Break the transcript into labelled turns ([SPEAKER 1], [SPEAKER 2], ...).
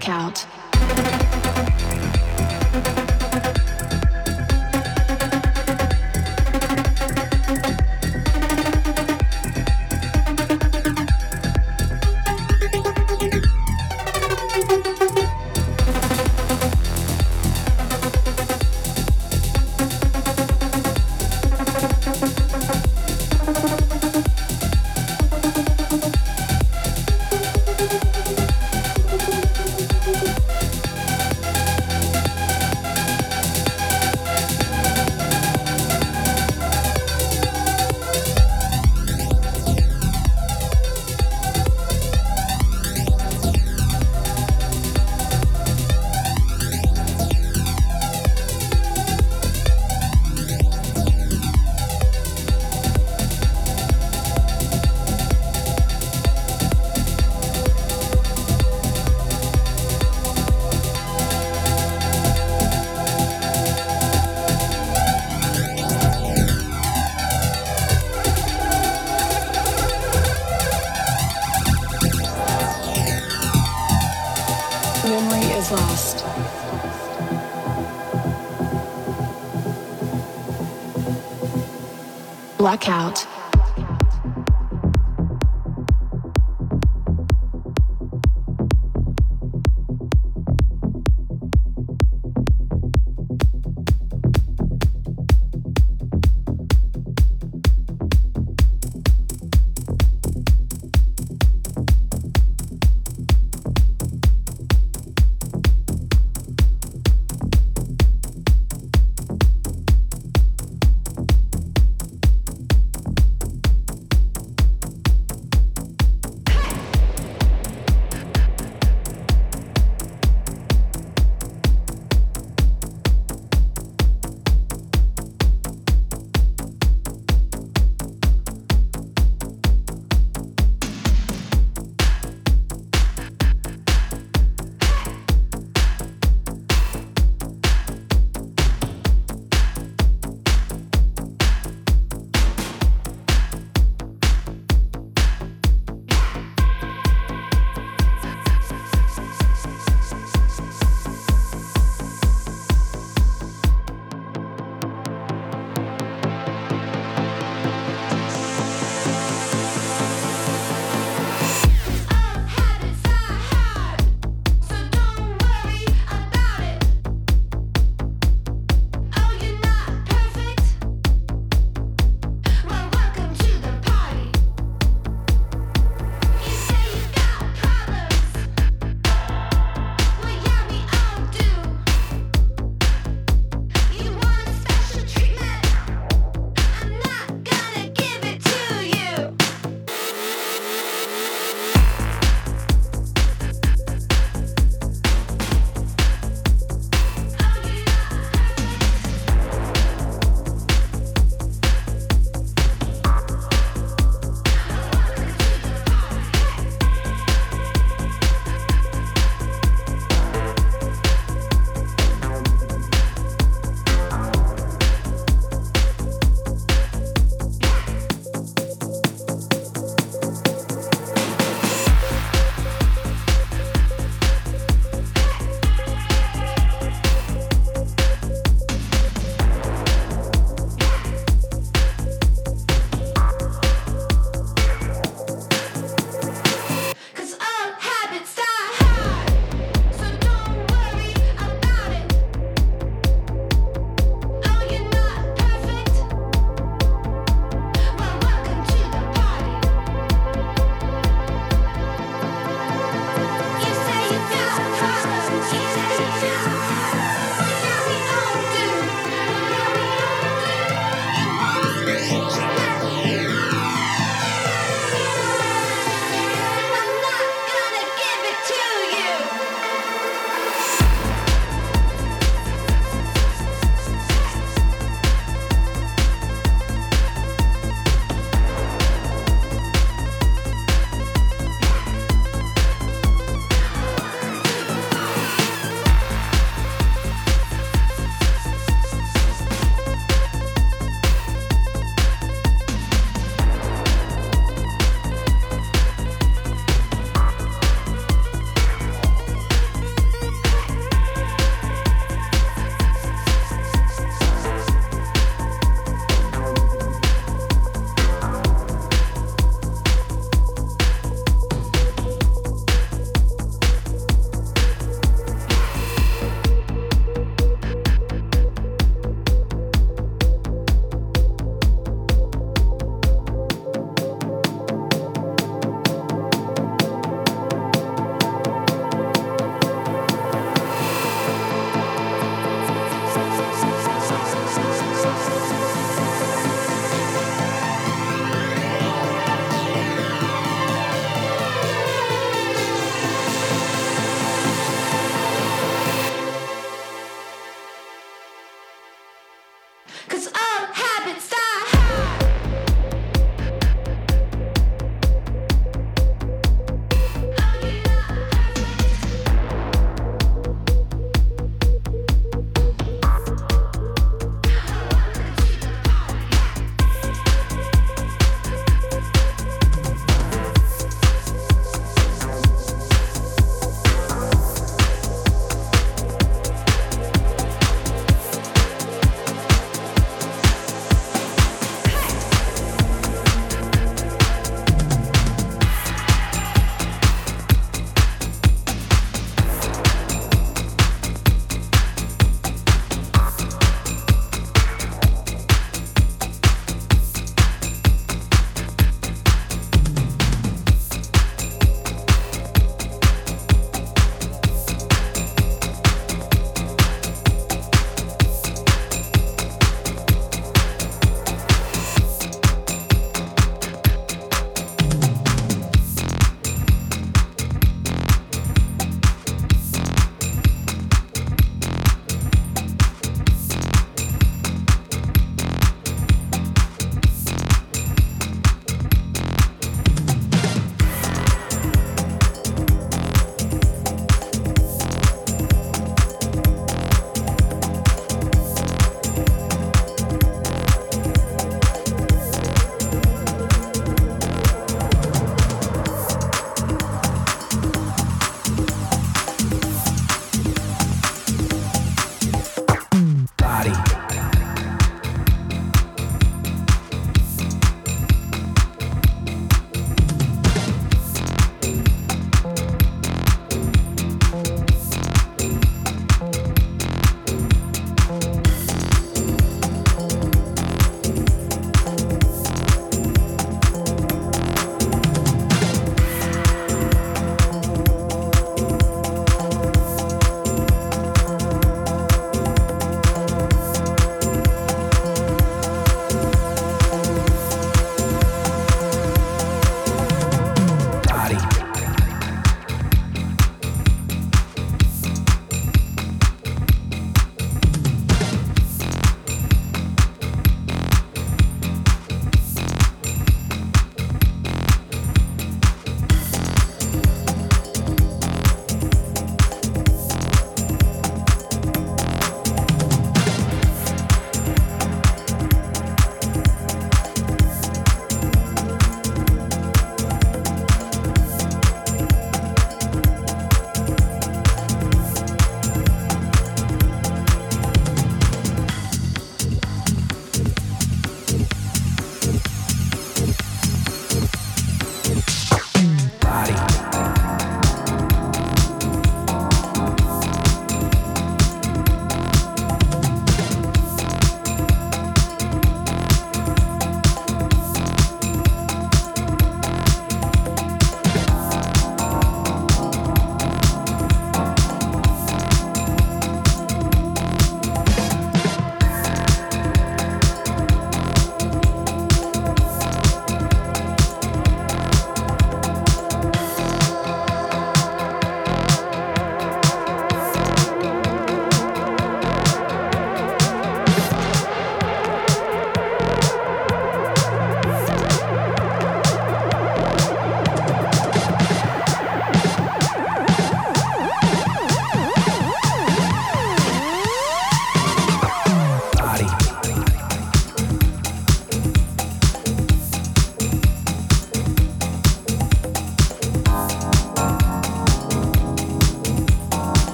[SPEAKER 1] Blackout.